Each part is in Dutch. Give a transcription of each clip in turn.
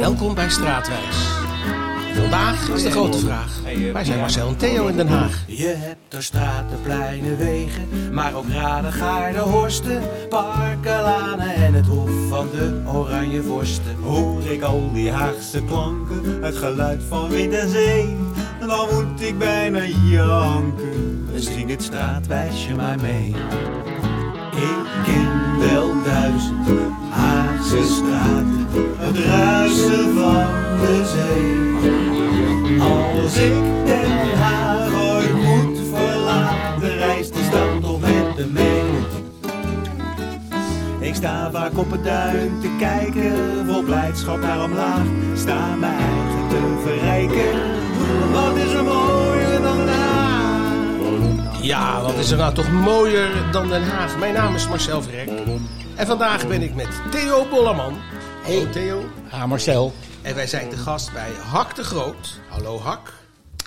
Welkom bij Straatwijs. Vandaag is de grote vraag. Waar zijn Marcel en Theo in Den Haag? Je hebt er straten, pleinen, wegen, maar ook raden, gaarden, horsten, parken, lanen en het hof van de oranje vorsten. Hoor ik al die Haagse klanken, het geluid van wind en zee, dan moet ik bijna janken. Zing het straatwijsje maar mee. Ik ken wel duizend Haagse straten, het ruisen van de zee. Als ik Den Haag ooit moet verlaten, reist de stad toch met me mee. Ik sta vaak op het duin te kijken, vol blijdschap naar omlaag. Sta mijn eigen te verrijken, wat is er Haag? Ja, wat is er nou toch mooier dan Den Haag? Mijn naam is Marcel Verrek. En vandaag ben ik met Theo Bollerman. Hallo Theo. Ah, Marcel. En wij zijn te gast bij Hak de Groot. Hallo Hak.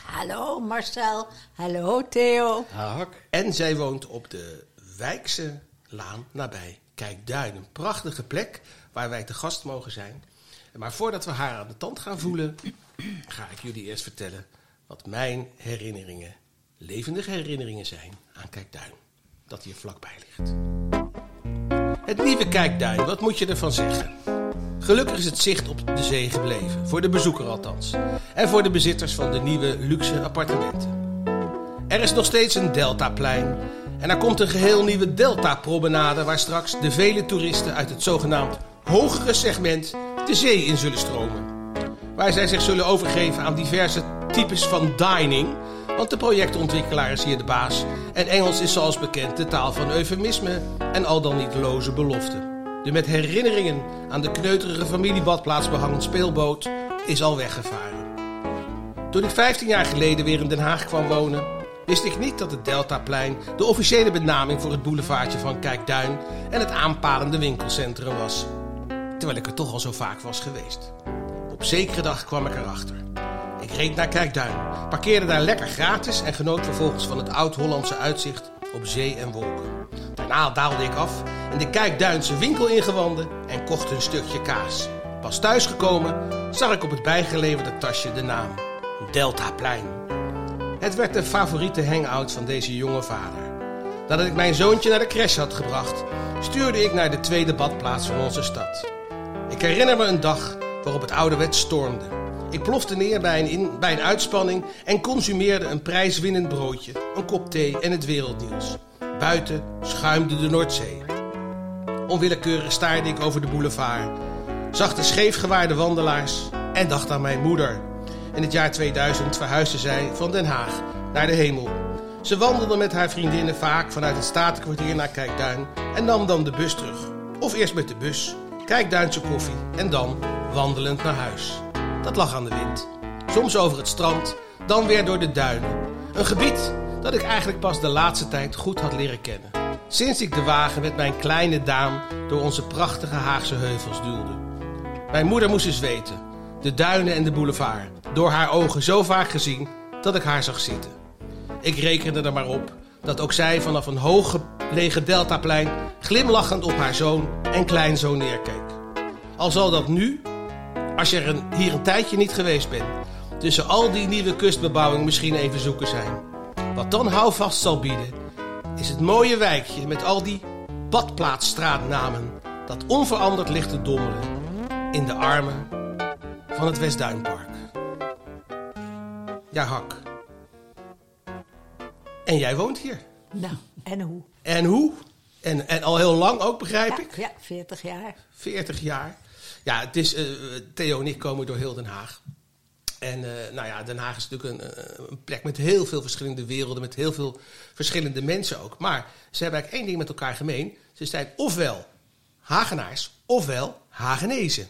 Hallo Marcel, hallo Theo. Ah, Hak. En zij woont op de Wijkse Laan nabij Kijkduin. Een prachtige plek waar wij te gast mogen zijn. Maar voordat we haar aan de tand gaan voelen, ga ik jullie eerst vertellen wat mijn herinneringen, levendige herinneringen zijn aan Kijkduin. Dat hier vlakbij ligt. Het lieve Kijkduin, wat moet je ervan zeggen? Gelukkig is het zicht op de zee gebleven, voor de bezoeker althans. En voor de bezitters van de nieuwe luxe appartementen. Er is nog steeds een Deltaplein. En er komt een geheel nieuwe Delta-promenade... waar straks de vele toeristen uit het zogenaamd hogere segment de zee in zullen stromen. Waar zij zich zullen overgeven aan diverse types van dining... want de projectontwikkelaar is hier de baas... en Engels is zoals bekend de taal van eufemisme en al dan niet loze beloften. De met herinneringen aan de kneuterige familiebadplaats behangen speelboot is al weggevaren. Toen ik 15 jaar geleden weer in Den Haag kwam wonen, wist ik niet dat het Deltaplein de officiële benaming voor het boulevardje van Kijkduin en het aanpalende winkelcentrum was. Terwijl ik er toch al zo vaak was geweest. Op zekere dag kwam ik erachter. Ik reed naar Kijkduin, parkeerde daar lekker gratis en genoot vervolgens van het oud-Hollandse uitzicht op zee en wolken. Daarna daalde ik af in de Kijkduinse winkel ingewanden en kocht een stukje kaas. Pas thuisgekomen zag ik op het bijgeleverde tasje de naam Deltaplein. Het werd de favoriete hangout van deze jonge vader. Nadat ik mijn zoontje naar de crash had gebracht, stuurde ik naar de tweede badplaats van onze stad. Ik herinner me een dag waarop het ouderwets stormde. Ik plofte neer bij een, bij een uitspanning en consumeerde een prijswinnend broodje, een kop thee en het wereldnieuws. Buiten schuimde de Noordzee. Onwillekeurig staarde ik over de boulevard, zag de scheefgewaarde wandelaars en dacht aan mijn moeder. In het jaar 2000 verhuisde zij van Den Haag naar de hemel. Ze wandelde met haar vriendinnen vaak vanuit het Statenkwartier naar Kijkduin en nam dan de bus terug. Of eerst met de bus, Kijkduinse koffie en dan wandelend naar huis. Dat lag aan de wind. Soms over het strand, dan weer door de duinen. Een gebied dat ik eigenlijk pas de laatste tijd goed had leren kennen. Sinds ik de wagen met mijn kleine Daan door onze prachtige Haagse heuvels duwde. Mijn moeder moest eens weten. De duinen en de boulevard. Door haar ogen zo vaak gezien dat ik haar zag zitten. Ik rekende er maar op dat ook zij vanaf een hooggelegen deltaplein glimlachend op haar zoon en kleinzoon neerkeek. Al zal dat nu, als je er hier een tijdje niet geweest bent, tussen al die nieuwe kustbebouwing misschien even zoeken zijn. Wat dan houvast zal bieden, is het mooie wijkje met al die badplaatsstraatnamen dat onveranderd ligt te dommelen in de armen van het Westduinpark. Ja, Hak. En jij woont hier. Nou, en hoe? En hoe? En, en al heel lang ook, begrijp Ja, ik? ja, 40 jaar. 40 jaar. Ja, het is, eh, Theo en ik komen door heel Den Haag. En eh, nou ja, Den Haag is natuurlijk een, eh, een plek met heel veel verschillende werelden, met heel veel verschillende mensen ook. Maar ze hebben eigenlijk één ding met elkaar gemeen. Ze zijn ofwel Hagenaars, ofwel Hagenezen.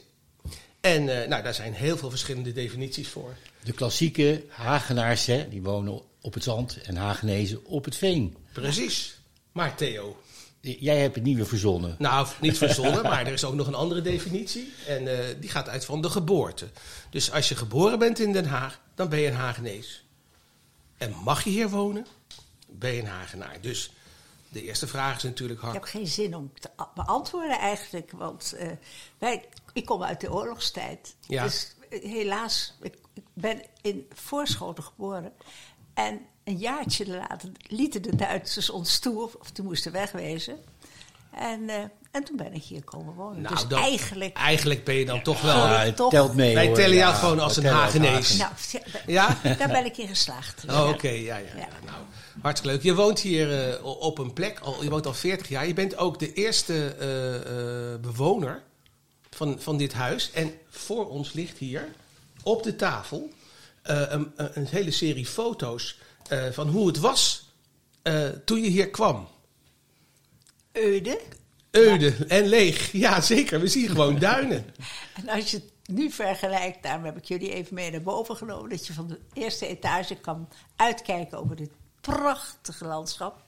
En nou, daar zijn heel veel verschillende definities voor. De klassieke Hagenaars, hè, die wonen op het zand en Hagenezen op het veen. Precies. Maar Theo, Jij hebt het nieuwe verzonnen. Nou, niet verzonnen, maar er is ook nog een andere definitie. En eh, die gaat uit van de geboorte. Dus als je geboren bent in Den Haag, dan ben je een Hagenees. En mag je hier wonen, ben je een Hagenaar. Dus de eerste vraag is natuurlijk Ik heb hard. geen zin om te beantwoorden eigenlijk, want eh, wij, ik kom uit de oorlogstijd. Ja. Dus eh, helaas, ik, ik ben in Voorschoten geboren. En een jaartje later lieten de Duitsers ons toe, of, of die moesten wegwezen. En, eh, en toen ben ik hier komen wonen. Nou, dus eigenlijk... Eigenlijk ben je dan toch wel... Ja, ik het toch- telt mee. Wij hoor. tellen jou Ja, gewoon als een Hagenees. Hagen. Nou, Ja? daar ben ik in geslaagd. Oh, oké, ja, ja, ja. Ja. Nou, hartstikke leuk. Je woont hier eh, op een plek, al, je woont al 40 jaar. Je bent ook de eerste eh, eh, bewoner van, van dit huis. En voor ons ligt hier op de tafel eh, een een hele serie foto's eh, van hoe het was eh, toen je hier kwam. Eude. Eude en leeg. Ja, zeker. We zien gewoon duinen. En als je het nu vergelijkt, daarom heb ik jullie even mee naar boven genomen, dat je van de eerste etage kan uitkijken over dit prachtige landschap,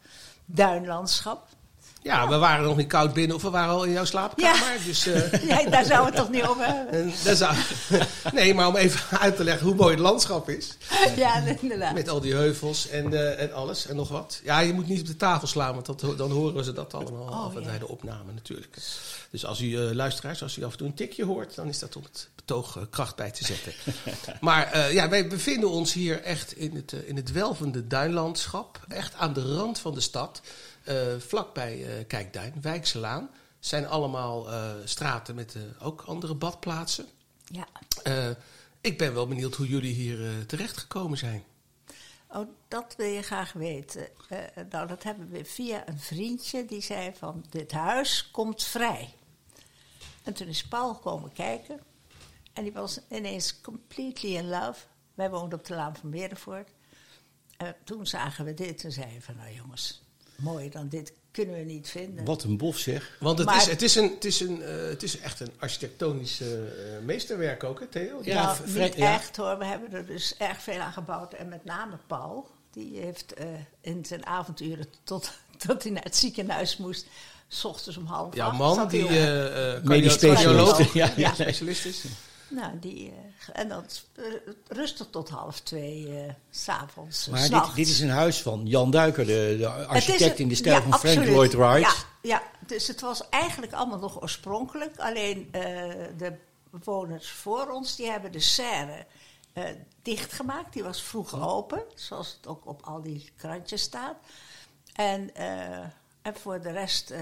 duinlandschap. Ja, we waren nog niet koud binnen of we waren al in jouw slaapkamer. Dus, eh, Ja, daar zou het toch niet over hebben? en dat zou... Nee, maar om even uit te leggen hoe mooi het landschap is. Ja, inderdaad. Met al die heuvels en, eh, en alles en nog wat. Ja, je moet niet op de tafel slaan, want dat, dan horen ze dat allemaal Oh, af en ja. bij de opname natuurlijk. Dus als u eh, luisteraars, als u af en toe een tikje hoort, dan is dat om het betoog eh, kracht bij te zetten. maar eh, ja, wij bevinden ons hier echt in het, eh, in het welvende duinlandschap. Echt aan de rand van de stad. Eh vlakbij eh Kijkduin, Wijkselaan. zijn allemaal eh, straten met ook andere badplaatsen. Ja. Ik ben wel benieuwd hoe jullie hier terechtgekomen zijn. Oh, dat wil je graag weten. Eh, nou, dat hebben we via een vriendje die zei van, dit huis komt vrij. En toen is Paul komen kijken. En die was ineens completely in love. Wij woonden op de Laan van Meerdervoort. En toen zagen we dit en zeiden van, nou jongens, mooier dan dit kunnen we niet vinden. Wat een bof zeg. Want het, Maar- is, het, is, een, het, is, een, eh, het is echt een architectonisch eh, meesterwerk ook, hè Theo? Ja, nou, niet ja. echt hoor. We hebben er dus erg veel aan gebouwd. En met name Paul. Die heeft eh, in zijn avonturen tot, tot hij naar het ziekenhuis moest. S ochtends om half Jouw acht. man, zat hij die cardioloog, Ja, ja. specialist is. Nou, die, eh, en dan eh, rustig tot half twee s s'avonds. Maar dit, dit is een huis van Jan Duiker, de, de architect in de stijl van Frank Lloyd Wright. Ja, ja, dus het was eigenlijk allemaal nog oorspronkelijk. Alleen de bewoners voor ons, die hebben de serre dichtgemaakt. Die was vroeger open, zoals het ook op al die krantjes staat. En, en voor de rest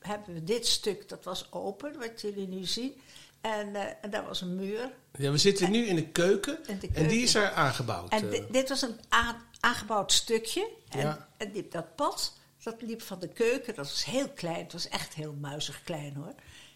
hebben we dit stuk, dat was open, wat jullie nu zien. En, en daar was een muur. Ja, we zitten nu in de keuken In de en die is er aangebouwd. En eh. di- dit was een aangebouwd stukje. En, Ja. en die, dat pad, dat liep van de keuken. Dat was heel klein. Het was echt heel muizig klein hoor.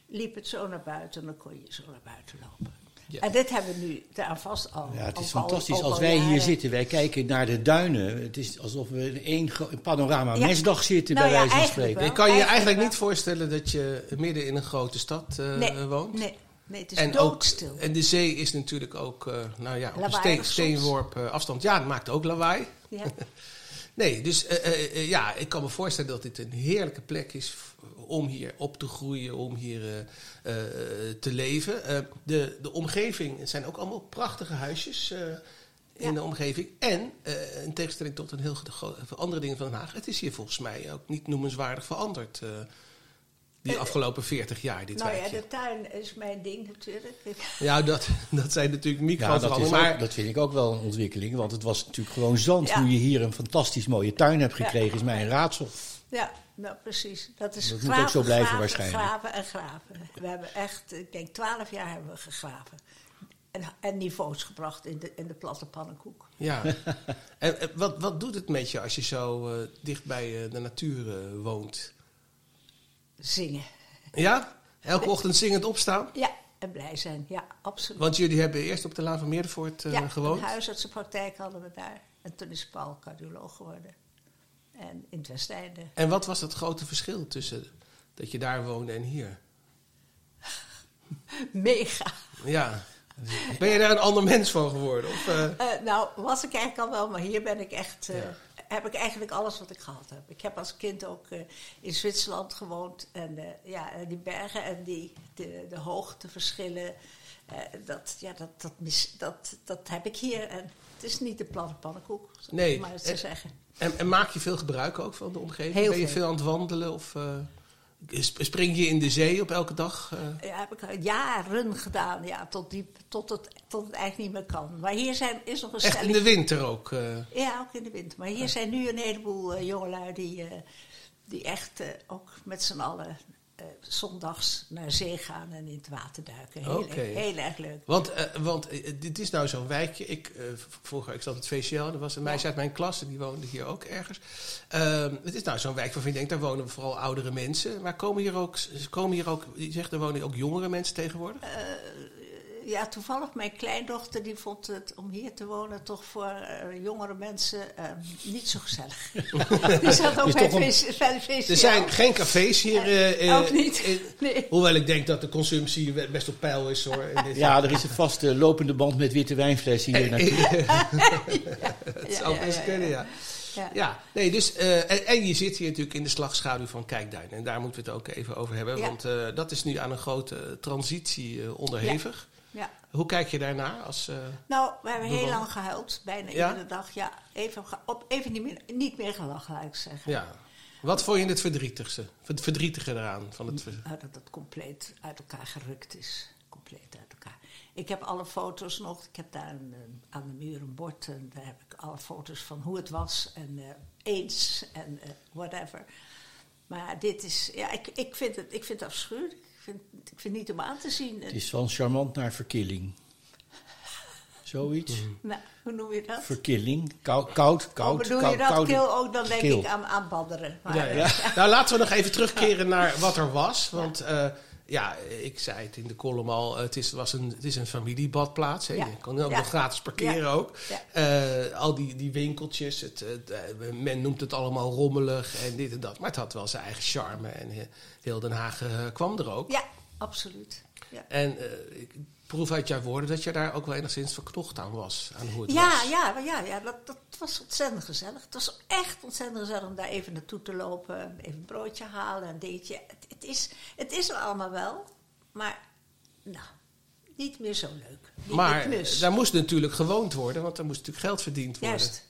Liep het zo naar buiten en dan kon je zo naar buiten lopen. Ja. En dit hebben we nu daar vast al. Ja, het is al- fantastisch. Als al wij hier zitten, wij kijken naar de duinen. Het is alsof we in één panorama Ja. mesdag zitten, Nou bij wijze van spreken. ik kan je eigenlijk niet voorstellen dat je midden in een grote stad eh, nee, woont. Nee, nee, het is en, ook, en de zee is natuurlijk ook, eh, nou ja, op een steen, steenworp eh, afstand. Ja, het maakt ook lawaai. ja. Nee, dus eh, ja, ik kan me voorstellen dat dit een heerlijke plek is om hier op te groeien, om hier te leven. De, de omgeving, het zijn ook allemaal prachtige huisjes in Ja. de omgeving. En, in tegenstelling tot een heel andere dingen van Den Haag, het is hier volgens mij ook niet noemenswaardig veranderd. Die afgelopen 40 jaar, dit Nou ja, de tuin is mijn ding natuurlijk. Ja, dat, dat zijn natuurlijk Ja, dat, microveranderingen. maar dat vind ik ook wel een ontwikkeling. Want het was natuurlijk gewoon zand. Ja. Hoe je hier een fantastisch mooie tuin hebt gekregen, is mij een raadsel. Ja, nou precies. Dat is Dat moet graven, ook zo blijven graven, waarschijnlijk. Graven en graven. We hebben echt, ik denk, twaalf jaar hebben we gegraven. En, en niveaus gebracht in de, in de platte pannenkoek. Ja. en, en wat, wat doet het met je als je zo eh, dicht bij eh, de natuur eh, woont? Zingen. Ja? Elke ochtend zingend opstaan? Ja, en blij zijn. Ja, absoluut. Want jullie hebben eerst op de Laan van Meerdervoort eh, ja, gewoond. een huisartsenpraktijk hadden we daar. En toen is Paul cardioloog geworden. En in het Westeinde. En wat was het grote verschil tussen dat je daar woonde en hier? Mega. Ja. Ben je daar een ander mens van geworden? Of, eh, Eh, nou, was ik eigenlijk al wel, maar hier ben ik echt... heb ik eigenlijk alles wat ik gehad heb. Ik heb als kind ook eh, in Zwitserland gewoond. En eh, ja, die bergen en die, de, de hoogteverschillen, eh, dat, ja, dat, dat, mis, dat, dat heb ik hier. En het is niet de platte pannenkoek, Nee, maar en- te zeggen. En, en maak je veel gebruik ook van de omgeving? Heel ben je veel. aan het wandelen? Of spring je in de zee op elke dag? eh? Ja, heb ik jaren gedaan, ja, tot, die, tot, het, tot het eigenlijk niet meer kan. Maar hier zijn, is nog een Echt in de winter ook? eh? Ja, ook in de winter. Maar hier zijn nu een heleboel eh, jongelui die, die echt ook met z'n allen eh, zondags naar zee gaan en in het water duiken. Heel, Oké. heel erg leuk. Want, eh, want eh, dit is nou zo'n wijkje. Ik, vroeger, ik zat op het VCL, er was een meisje uit mijn klas die woonde hier ook ergens. Ehm, het is nou zo'n wijk waarvan je denkt, daar wonen vooral oudere mensen. Maar komen hier ook, komen hier ook je zegt, er wonen ook jongere mensen tegenwoordig? Ja, toevallig mijn kleindochter die vond het om hier te wonen toch voor eh, jongere mensen eh, niet zo gezellig. die zat ook bij een- VCL. Er zijn geen cafés hier. eh, eh, ook niet. Nee. hoewel ik denk dat de consumptie best op peil is hoor. in dit- Ja, er is een vaste lopende band met witte wijnflessen hier naartoe. Het zou ja, best ja, kunnen, ja. Ja. Ja, nee, dus, eh, en, en je zit hier natuurlijk in de slagschaduw van Kijkduin. En daar moeten we het ook even over hebben. Ja. Want eh, dat is nu aan een grote transitie onderhevig. Hoe kijk je daarnaar? Als, eh, Nou, we hebben heel lang gehuild, bijna Ja? iedere dag. Ja, even, op, even niet, meer, niet meer gelachen, laat ik zeggen. ja. Wat vond je het verdrietigste? Het verdrietige eraan? Van het, Nou, dat het compleet uit elkaar gerukt is. Compleet uit elkaar. Ik heb alle foto's nog. Ik heb daar een, aan de muur een bord. En daar heb ik alle foto's van hoe het was. En eh, eens en eh, whatever. Maar dit is... Ja, ik, ik, vind, het, ik vind het afschuwelijk. Ik vind, ik vind het niet om aan te zien. Het is van charmant naar verkilling. Zoiets. Nou, hoe noem je dat? Verkilling. Koud, koud, koud. oh, bedoel koud, je dat? koude- Kil ook, dan denk kil. ik aan, aan badderen. Maar, Ja, ja. Nou, laten we nog even terugkeren naar wat er was. Want eh, ja, ik zei het in de column al, het is, was een, het is een familiebadplaats. Hè. Ja. Je kan ook Ja. nog gratis parkeren Ja. ook. Eh, al die, die winkeltjes, het, eh, men noemt het allemaal rommelig en dit en dat. Maar het had wel zijn eigen charme en eh, heel Den Haag kwam er ook. Ja, absoluut. Ja. En ik proef uit jouw woorden dat je daar ook wel enigszins verknocht aan was. Aan hoe het Ja, was. ja, ja, ja dat, dat was ontzettend gezellig. Het was echt ontzettend gezellig om daar even naartoe te lopen. Even een broodje halen, een dingetje. Het, het, is, het is er allemaal wel, maar nou, niet meer zo leuk. Niet Maar daar moest natuurlijk gewoond worden, want er moest natuurlijk geld verdiend worden. Juist.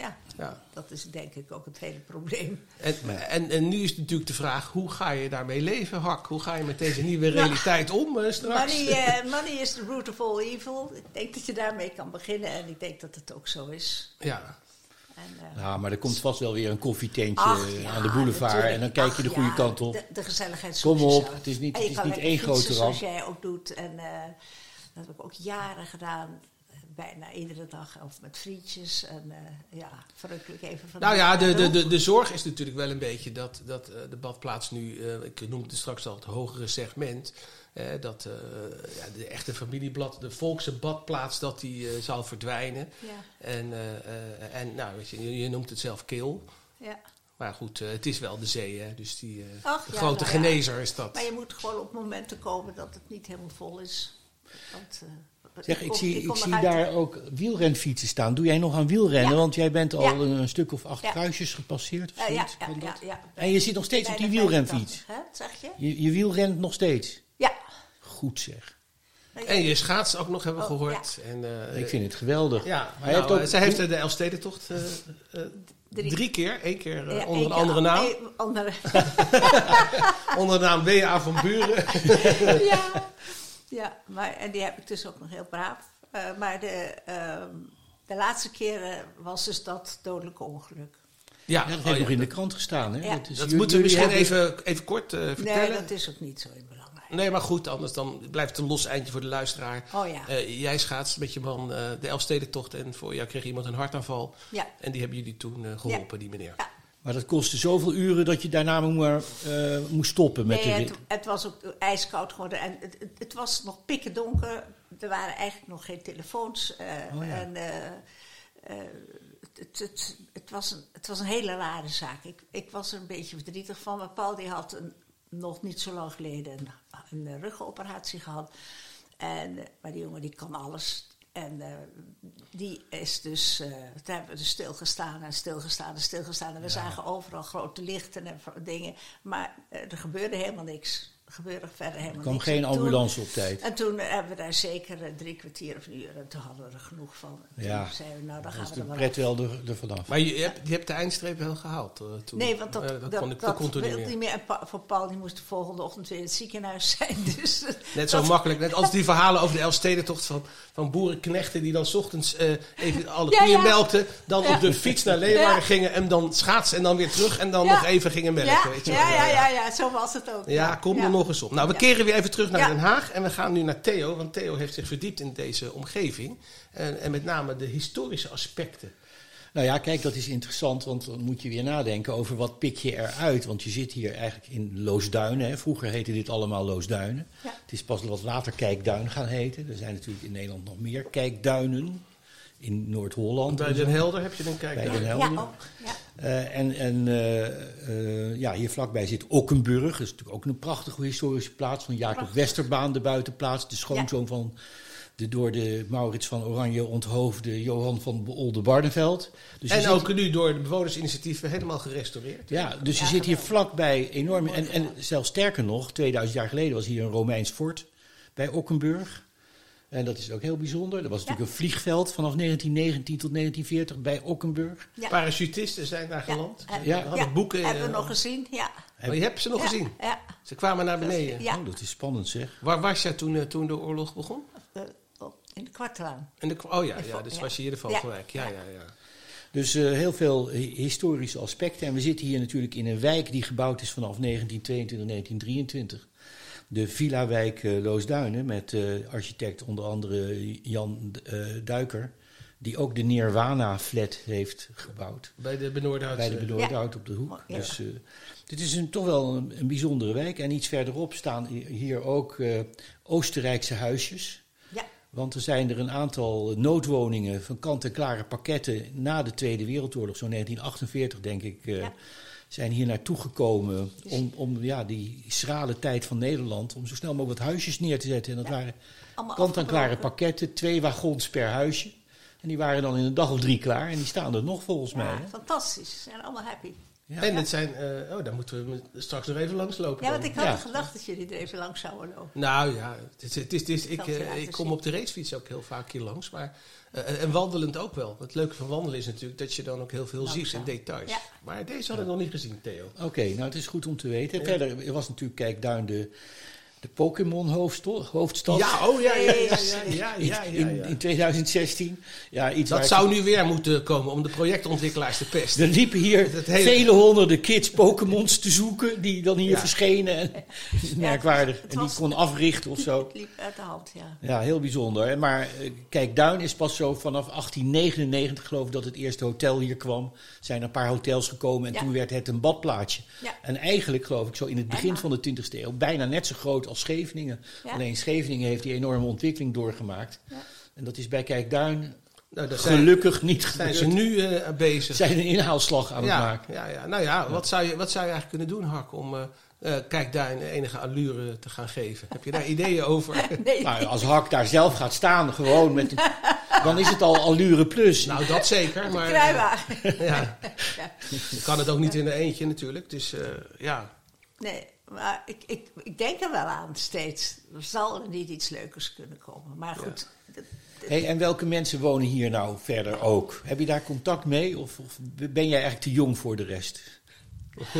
Ja, Ja. dat is denk ik ook het hele probleem. En, en, en nu is natuurlijk de vraag, hoe ga je daarmee leven, Hak? Hoe ga je met deze nieuwe realiteit om eh, straks? Money, eh, money is the root of all evil. Ik denk dat je daarmee kan beginnen en ik denk dat het ook zo is. Ja, En, eh, Ja, maar er komt vast wel weer een koffietentje Ach, ja, aan de boulevard. natuurlijk. En dan kijk je Ach, de goede ja, kant op. De, de gezelligheid Kom op, het is niet- het is niet één grote ramp. Zoals jij ook doet. En eh, dat heb ik ook jaren gedaan. Bijna iedere dag. Of met frietjes. En eh, ja, verrukkelijk even van nou ja, de, de, de, de zorg is natuurlijk wel een beetje dat, dat eh, de badplaats nu, eh, ik noemde het straks al het hogere segment, eh, dat ja, de echte familieblad, de volkse badplaats, dat die zal verdwijnen. Ja, En, en nou, weet je, je noemt het zelf kil. ja. Maar goed, het is wel de zee, hè? dus die Ach, de ja, grote nou genezer is dat. Maar je moet gewoon op momenten komen dat het niet helemaal vol is. Want, Zeg, ik kom- zie, ik zie daar ook wielrenfietsen staan. Doe jij nog aan wielrennen? Ja. Want jij bent al Ja. een, een stuk of acht Ja. kruisjes gepasseerd. Of ja, zoiets, ja, kan ja, dat? ja. En je zit nog steeds op die wielrenfiets. 85, Hè? Zeg je? Je, je wielrent nog steeds. Ja. Goed zeg. En je schaats ook nog hebben Oh, gehoord. En, eh, Ik vind het geweldig. Ja, Maar hij nou, heeft ook- eh, zij heeft eh, de Elfstedentocht eh eh, Drie. drie keer. Eén keer Ja, onder een andere naam. andere. Onder de naam W.A. van Buren. ja. ja, maar en die heb ik dus ook nog heel braaf. Eh, maar de, ehm, de laatste keren was dus dat dodelijke ongeluk. Ja, Ja, dat oh heeft ja, nog in de krant gestaan. Hè? Ja. is- dat moeten we misschien hebben- even, even kort eh, Nee, vertellen. dat is ook niet zo belangrijk. Nee, maar goed, anders dan blijft het een los eindje voor de luisteraar. Oh ja. Eh, jij schaatst met je man eh, de Elfstedentocht en voor jou kreeg iemand een hartaanval. Ja. En die hebben jullie toen eh, geholpen, die meneer. Ja. Maar dat kostte zoveel uren dat je daarna maar, eh, moest stoppen met Nee, de het, het was ook ijskoud geworden en het, het, het was nog pikken donker. Er waren eigenlijk nog geen telefoons. eh, Oh ja. En eh, het, het, was een, het was een hele rare zaak. Ik, ik was er een beetje verdrietig van. Maar Paul die had een, nog niet zo lang geleden een, een ruggenoperatie gehad. En, maar die jongen die kan alles. En eh, die is dus, daar hebben we dus stilgestaan en stilgestaan en stilgestaan. En we zagen overal grote lichten en dingen. Maar eh, er gebeurde helemaal niks. Gebeurde verder helemaal Er kwam niks. geen toen- ambulance op tijd. En toen hebben we daar zeker eh, drie kwartier of een uur. En toen hadden we er genoeg van. En Ja. Toen zeiden we, nou dan Dat gaan we de er maar pret wel er, er vanaf. Maar je hebt, je hebt de eindstreep wel gehaald eh, toen. Nee, want dat, Eh, dat, dat, dat, kon, ik, dat kon toen niet wilde meer. niet meer. En Pa- voor Paul die moest de volgende ochtend weer in het ziekenhuis zijn. Dus, Net zo dat- makkelijk. Net als die verhalen over de Elfstedentocht van, van boerenknechten die dan 's ochtends eh, even alle Ja, koeien ja. melkten. Dan Ja. op de fiets naar Leeuwarden Ja. gingen en dan schaatsen en dan weer terug. En dan Ja. nog even gingen melken. ja, weet je wel. ja, ja, ja, ja, zo was het ook. Ja, kom er nog op. Nou, we Ja. keren weer even terug naar Ja. Den Haag. En we gaan nu naar Theo. Want Theo heeft zich verdiept in deze omgeving. En, en met name de historische aspecten. Nou ja, kijk, dat is interessant, want dan moet je weer nadenken over wat pik je eruit. Want je zit hier eigenlijk in Loosduinen. Hè. Vroeger heette dit allemaal Loosduinen. Ja. Het is pas wat later Kijkduin gaan heten. Er zijn natuurlijk in Nederland nog meer Kijkduinen. In Noord-Holland. Bij. Den Helder heb je dan kijk. Bij naar. Den Helder. Ja, ook. Ja. Eh, en en eh, eh, ja, hier vlakbij zit Okkenburg. Dat is natuurlijk ook een prachtige historische plaats van Jacob Prachtig. Westerbaan, de buitenplaats. De schoonzoon van de door de Maurits van Oranje onthoofde Johan van Oldenbarneveld. Dus En zit- ook nu door de bewonersinitiatieven helemaal gerestaureerd. Ja, dus je Ja, zit hier vlakbij enorm. En, en zelfs sterker nog, 2000 jaar geleden was hier een Romeins fort bij Okkenburg. En dat is ook heel bijzonder. Er was natuurlijk een vliegveld vanaf 1919 tot 1940 bij Okkenburg. Ja. Parachutisten zijn daar Ja. geland. Ja. hadden boeken, Hebben we eh, nog gezien? Ja. Maar je hebt ze nog Ja, gezien. Ja. Ze kwamen naar beneden. Ja. Oh, dat is spannend zeg. Waar was jij toen, eh, toen de oorlog begon? Eh, in de kwartlaan. En de, oh ja, In ja, dus ja. was je hier de Valkenwijk. Ja, ja, ja. Dus eh, heel veel hi- historische aspecten. En we zitten hier natuurlijk in een wijk die gebouwd is vanaf 1922, 1923. De Villa-wijk eh, Loosduinen met eh, architect onder andere Jan eh, Duiker. Die ook de Nirwana-flat heeft gebouwd. Bij de Benoordhout. Bij de Benoordhout op de hoek. Ja. Dus, eh, dit is een, toch wel een, een bijzondere wijk. En iets verderop staan hier ook eh, Oostenrijkse huisjes. Ja. Want er zijn er een aantal noodwoningen van kant-en-klare pakketten na de Tweede Wereldoorlog, zo'n 1948 denk ik, eh, Ja. Zijn hier naartoe gekomen om, om ja, die schrale tijd van Nederland, om zo snel mogelijk wat huisjes neer te zetten. En dat Ja. waren kant-en-klare pakketten, twee wagons per huisje. En die waren dan in een dag of drie klaar en die staan er nog volgens mij. Ja, hè? fantastisch. Ze zijn allemaal happy. Ja. En het zijn, eh, oh, daar moeten we straks nog even langslopen. Ja, dan. want ik had Ja. gedacht dat jullie er even langs zouden lopen. Nou ja, het is, het is, het is- ik, we eh, ik kom op de racefiets ook heel vaak hier langs. Maar, eh, en wandelend ook wel. Het leuke van wandelen is natuurlijk dat je dan ook heel veel Langzaam. ziet in details. Ja. Maar deze had ik nog niet gezien, Theo. Oké, nou het is goed om te weten. Verder er was natuurlijk, kijk, Duin de, de Pokémon-hoofdstad. Ja, oh ja, ja, ja, ja, ja, In, ja, ja, in, ja. in 2016. Ja, iets Dat zou nu weer moeten komen om de projectontwikkelaars te pesten. Er liepen hier vele honderden kids Pokémons te zoeken, die dan hier verschenen. En, merkwaardig. en die kon africhten of zo. Het liep uit de hand, ja. Ja, heel bijzonder. Maar eh, kijk, Duin is pas zo vanaf 1899, geloof ik, dat het eerste hotel hier kwam. Zijn een paar hotels gekomen en toen werd het een badplaatsje. Ja. En eigenlijk, geloof ik, zo in het begin van de 20e eeuw, bijna net zo groot als Scheveningen. Ja. Alleen Scheveningen heeft die enorme ontwikkeling doorgemaakt. Ja. En dat is bij Kijkduin Nou, daar zijn, gelukkig niet zijn ze nu eh, bezig. Ze zijn een inhaalslag aan het maken. ja, ja, nou ja, Wat, zou je, wat zou je eigenlijk kunnen doen, Hak, om eh eh, Kijkduin enige allure te gaan geven? Heb je daar ideeën over? Nee, Nou, als Hak daar zelf gaat staan, gewoon met een, dan is het al allure plus. nou, dat zeker, maar... Ja, Ja. je kan het ook niet in een eentje natuurlijk, dus eh, ja. Nee, maar ik, ik, ik denk er wel aan steeds. Er zal er niet iets leukers kunnen komen. Maar goed, Hey, en welke mensen wonen hier nou verder ook? Heb je daar contact mee of, of ben jij eigenlijk te jong voor de rest?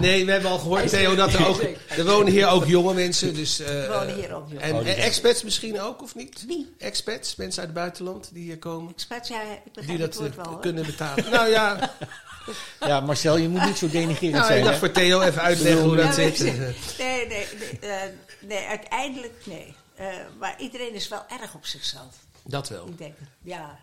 Nee, we hebben al gehoord, Theo, dat er ook... Er wonen hier ook jonge mensen, dus... eh, Er wonen hier ook jonge En, Oh, en expats misschien ook, of niet? Wie? Expats, mensen uit het buitenland die hier komen. expats, ja, ik Die dat het woord eh, wel. kunnen betalen. Nou ja, Ja, Marcel, je moet niet zo denigrerend nou, ik zijn. dacht hè? voor Theo even uitleggen hoe dat ik zit. Nee, nee, nee, eh, nee uiteindelijk nee. Eh, maar iedereen is wel erg op zichzelf. Dat wel. Ik denk, het. ja.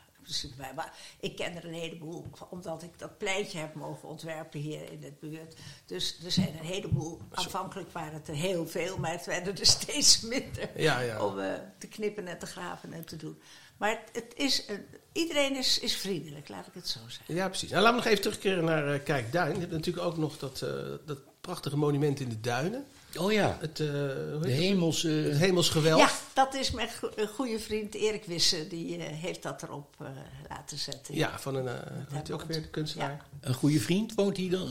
Maar ik ken er een heleboel, omdat ik dat pleintje heb mogen ontwerpen hier in het buurt. Dus er zijn een heleboel. Aanvankelijk waren het er heel veel, maar het werden er steeds minder. Ja, ja. Om eh, te knippen en te graven en te doen. Maar het, het is, een- iedereen is, is vriendelijk, laat ik het zo zeggen. Ja, precies. Nou, laten we nog even terugkeren naar eh, Kijkduin. Je hebt natuurlijk ook nog dat, eh, dat prachtige monument in de duinen. Oh ja, Het, eh, hoe de het? hemels... eh, het hemelsgewelf. Ja, dat is mijn goede vriend Erik Wisse. Die heeft dat erop eh, laten zetten. Ja, van een, eh hij ook weer, de kunstenaar. Ja. een goede vriend woont hij dan?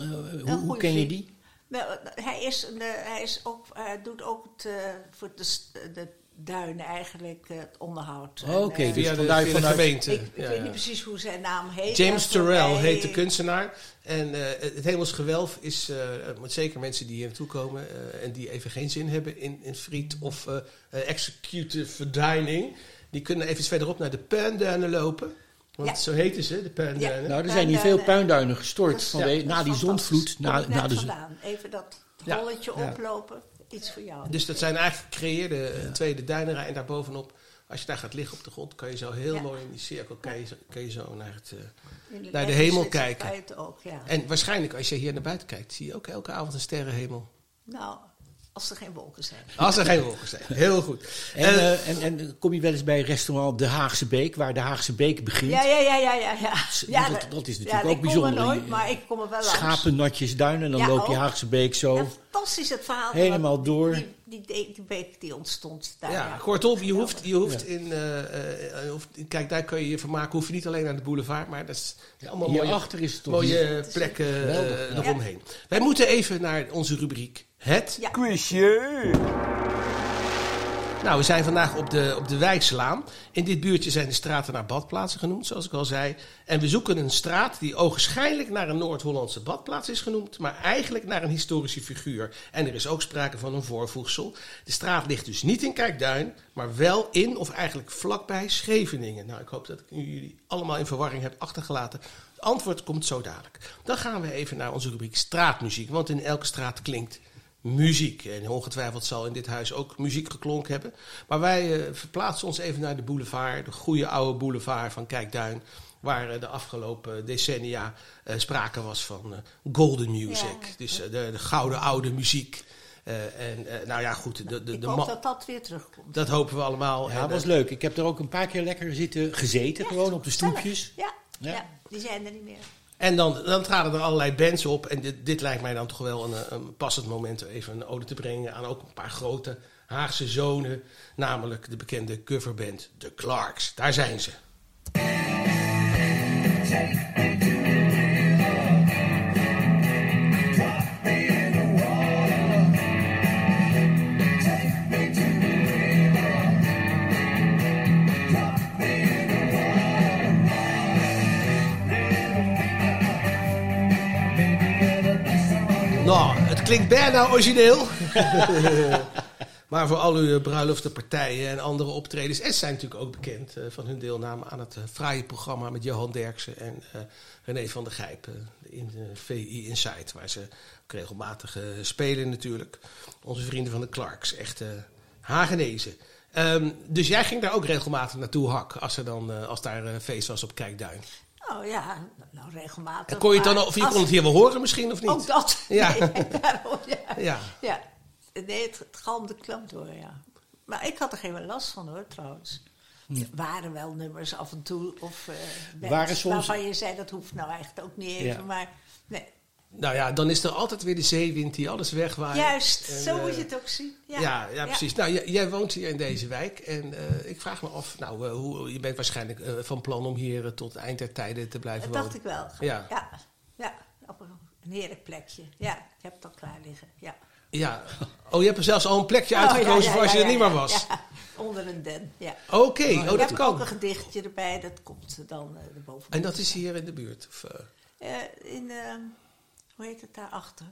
Hoe ken je die? Nou, hij, is, een, hij, is ook, hij doet ook het, eh, voor de, de duinen eigenlijk eh, het onderhoud. Oké, eh, dus vandaar via de vanuit- gemeente. ik, ik Ja, weet ja. niet precies hoe zijn naam heet. James Terrell mij- heet de kunstenaar. En eh, het hemelsgewelf is, eh, met zeker mensen die hier naartoe komen eh, en die even geen zin hebben in, in friet of executive dining, die kunnen even iets verderop naar de puinduinen lopen. Want Ja. zo heten ze, de puinduinen. Nou, er zijn hier veel puinduinen gestort is- vanwege, is na die zondvloed. Na, na de. Even dat Ja. oplopen. Iets voor jou. Dus dat zijn eigenlijk gecreëerde eh, tweede duinenrij. En daarbovenop, als je daar gaat liggen op de grond, kan je zo heel Ja. mooi in die cirkel kan je, zo- kan je zo naar het... eh, In naar de hemel kijken. ook, ja. en waarschijnlijk als je hier naar buiten kijkt, zie je ook elke avond een sterrenhemel. Nou, als er geen wolken zijn. Als er geen wolken zijn. Heel goed. en, Eh, eh, en, en kom je wel eens bij restaurant De Haagse Beek, waar De Haagse Beek begint? Ja, ja, ja, ja, ja. ja. ja dat- dat is natuurlijk ja, ook ik bijzonder. kom er nooit, maar ik kom er wel langs. Schapennatjes duinen en dan Ja, loop je. Haagse Beek zo. Fantastisch het verhaal. Helemaal door. Die, die, die, die beek die ontstond daar. Ja, kortom, je hoeft, je hoeft in, eh, eh, hoeft- kijk, daar kun je je vermaken. Hoef je niet alleen naar de boulevard, maar dat is allemaal mooie, is het toch mooie plekken eromheen. Wij moeten even naar onze rubriek Het. Ja. Quizje! Nou, we zijn vandaag op de, op de Wijkslaan. In dit buurtje zijn de straten naar badplaatsen genoemd, zoals ik al zei. En we zoeken een straat die ogenschijnlijk naar een Noord-Hollandse badplaats is genoemd, maar eigenlijk naar een historische figuur. En er is ook sprake van een voorvoegsel. De straat ligt dus niet in Kijkduin, maar wel in of eigenlijk vlakbij Scheveningen. Nou, ik hoop dat ik jullie allemaal in verwarring heb achtergelaten. Het antwoord komt zo dadelijk. Dan gaan we even naar onze rubriek straatmuziek, want in elke straat klinkt muziek. En ongetwijfeld zal in dit huis ook muziek geklonken hebben. Maar wij eh, verplaatsen ons even naar de boulevard, de goede oude boulevard van Kijkduin. Waar eh, de afgelopen decennia eh, sprake was van golden music. Ja. Dus de, de gouden oude muziek. Eh, en nou ja, goed, de, de, Ik de hoop dat dat weer terugkomt. dat hopen we allemaal. Ja, dat was leuk. Ik heb er ook een paar keer lekker zitten gezeten, gewoon op de stoepjes. Ja, Ja. ja. die zijn er niet meer. En dan, dan traden er allerlei bands op. En dit, dit lijkt mij dan toch wel een, een passend moment om even een ode te brengen aan ook een paar grote Haagse zonen. Namelijk de bekende coverband The Clarks. Daar zijn ze. Nou, het klinkt bijna origineel. maar voor al uw bruiloftenpartijen en andere optredens. En zijn natuurlijk ook bekend eh, van hun deelname aan het eh, fraaie programma met Johan Derksen en eh, René van der Gijp. eh, in de VI Insight, waar ze ook regelmatig eh, spelen natuurlijk. Onze vrienden van de Clarks, echt eh Hagenezen. Ehm, dus jij ging daar ook regelmatig naartoe, Hak, als, er dan, eh, als daar eh, feest was op Kijkduin. Oh ja, nou regelmatig. En kon je het dan, of je als- kon het hier wel horen misschien, of niet? Ook dat. Ja. Nee, daarom, ja. Ja. ja. Nee, het, het galmde klamp door, ja. Maar ik had er geen last van hoor, trouwens. Er waren wel nummers af en toe. Of uh, Waren soms- waarvan je zei, dat hoeft nou eigenlijk ook niet even. Ja. Maar nee, Nou ja, dan is er altijd weer de zeewind die alles wegwaait. juist, En, zo eh, moet je het ook zien. Ja, Ja, ja, precies. Nou, jij, woont hier in deze wijk. En eh, ik vraag me af, nou, eh, hoe, je bent waarschijnlijk eh, van plan om hier eh, tot eind der tijden te blijven Dat wonen. dacht ik wel. Ja. ja. Ja, op een, heerlijk plekje. Ja, ik heb het al klaar liggen. Ja. Ja. Oh, je hebt er zelfs al een plekje Oh, uitgekozen voor als je er niet meer was. ja. onder een den, ja. Oké, oh, ik dat heb ook kan. een gedichtje erbij, dat komt dan erboven. En dat is hier in de buurt? Of, eh? In, uh, hoe heet het daarachter?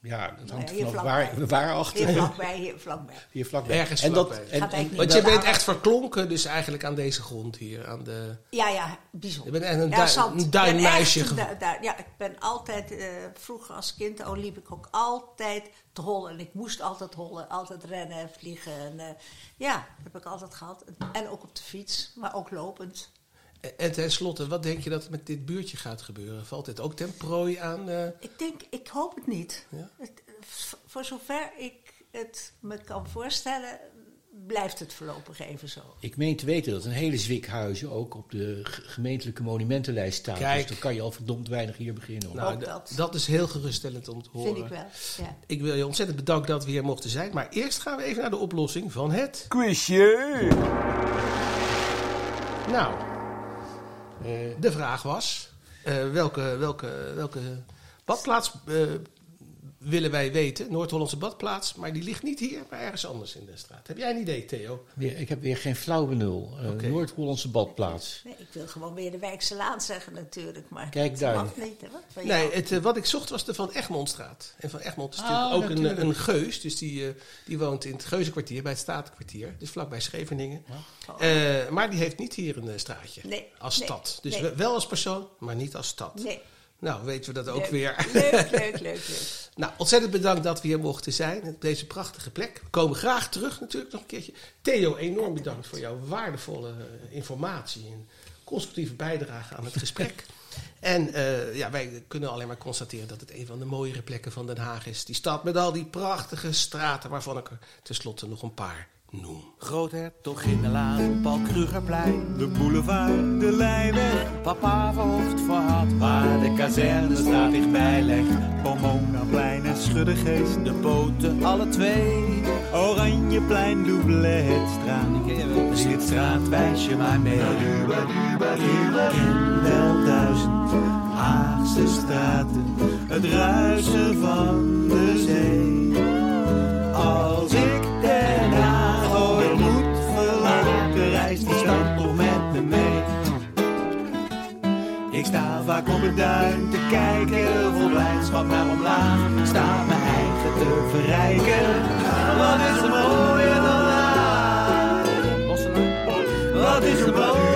Ja, dat hangt ja, vanaf waar, waar achter. Hier vlakbij, hier vlakbij. Hier vlakbij. Ergens en dat, en, en, Want je bent echt verklonken dus eigenlijk aan deze grond hier. Aan de... Ja, ja, bijzonder. Je bent echt een ja, duin- zand. een Ik ben duinmeisje echt een geworden. du- du- ja, ik ben altijd, uh, vroeger als kind, oh, liep ik ook altijd te hollen. En ik moest altijd hollen, altijd rennen en vliegen. En, uh, ja, dat heb ik altijd gehad. En ook op de fiets, maar ook lopend. En, en tenslotte, wat denk je dat met dit buurtje gaat gebeuren? Valt dit ook ten prooi aan... Uh... Ik denk, ik hoop het niet. Ja? Het, voor zover ik het me kan voorstellen, blijft het voorlopig even zo. Ik meen te weten dat een hele zwik huizen ook op de gemeentelijke monumentenlijst staan. Kijk. Dus dan kan je al verdomd weinig hier beginnen. hoor. Nou, dat. dat is heel geruststellend om te horen. Vind ik wel. Ja. Ik wil je ontzettend bedanken dat we hier mochten zijn. Maar eerst gaan we even naar de oplossing van het. Quizje! Nou, eh, de vraag was: eh, welke, welke, welke badplaats eh, willen wij weten? Noord-Hollandse badplaats, maar die ligt niet hier, maar ergens anders in de straat. Heb jij een idee, Theo? Weer- ik heb weer geen flauw benul. Eh. Noord-Hollandse badplaats. Nee, ik wil gewoon weer de Wijkse Laan zeggen natuurlijk, maar Kijk daar. mag niet. Hè? Nee, het, eh, wat ik zocht was de Van Egmondstraat. En Van Egmond is Ah, natuurlijk ook een, natuurlijk. een geus. Dus die, eh, die woont in het Geuzenkwartier, bij het Statenkwartier. Dus vlakbij Scheveningen. Eh, maar die heeft niet hier een eh, straatje. Nee, Als nee, stad. Dus wel als persoon, maar niet als stad. Nee. Nou, weten we dat ook Leuk. weer. Leuk, leuk, leuk, leuk. Nou, ontzettend bedankt dat we hier mochten zijn. Op deze prachtige plek. We komen graag terug natuurlijk nog een keertje. Theo, enorm bedankt voor jouw waardevolle eh, informatie en constructieve bijdrage aan het gesprek. en eh, ja, wij kunnen alleen maar constateren dat het een van de mooiere plekken van Den Haag is. Die stad met al die prachtige straten, waarvan ik er tenslotte nog een paar noem. Groothertoginnenlaan, Paul Krugerplein. De boulevard, de Leijweg, Papa verhoofd voor had. waar de kazernestraat dichtbij legt. Pomonaplein en Schuddegeest, De poten, alle twee. Oranjeplein, Doubletstraat. Zing het straatwijsje maar mee. In wel duizend Haagse straten, het ruisen van de zee. Als ik duin te kijken. Vol blijdschap naar omlaag, staat mijn eigen te verrijken. Wat is er mooier dan laag? Wat is er mooier?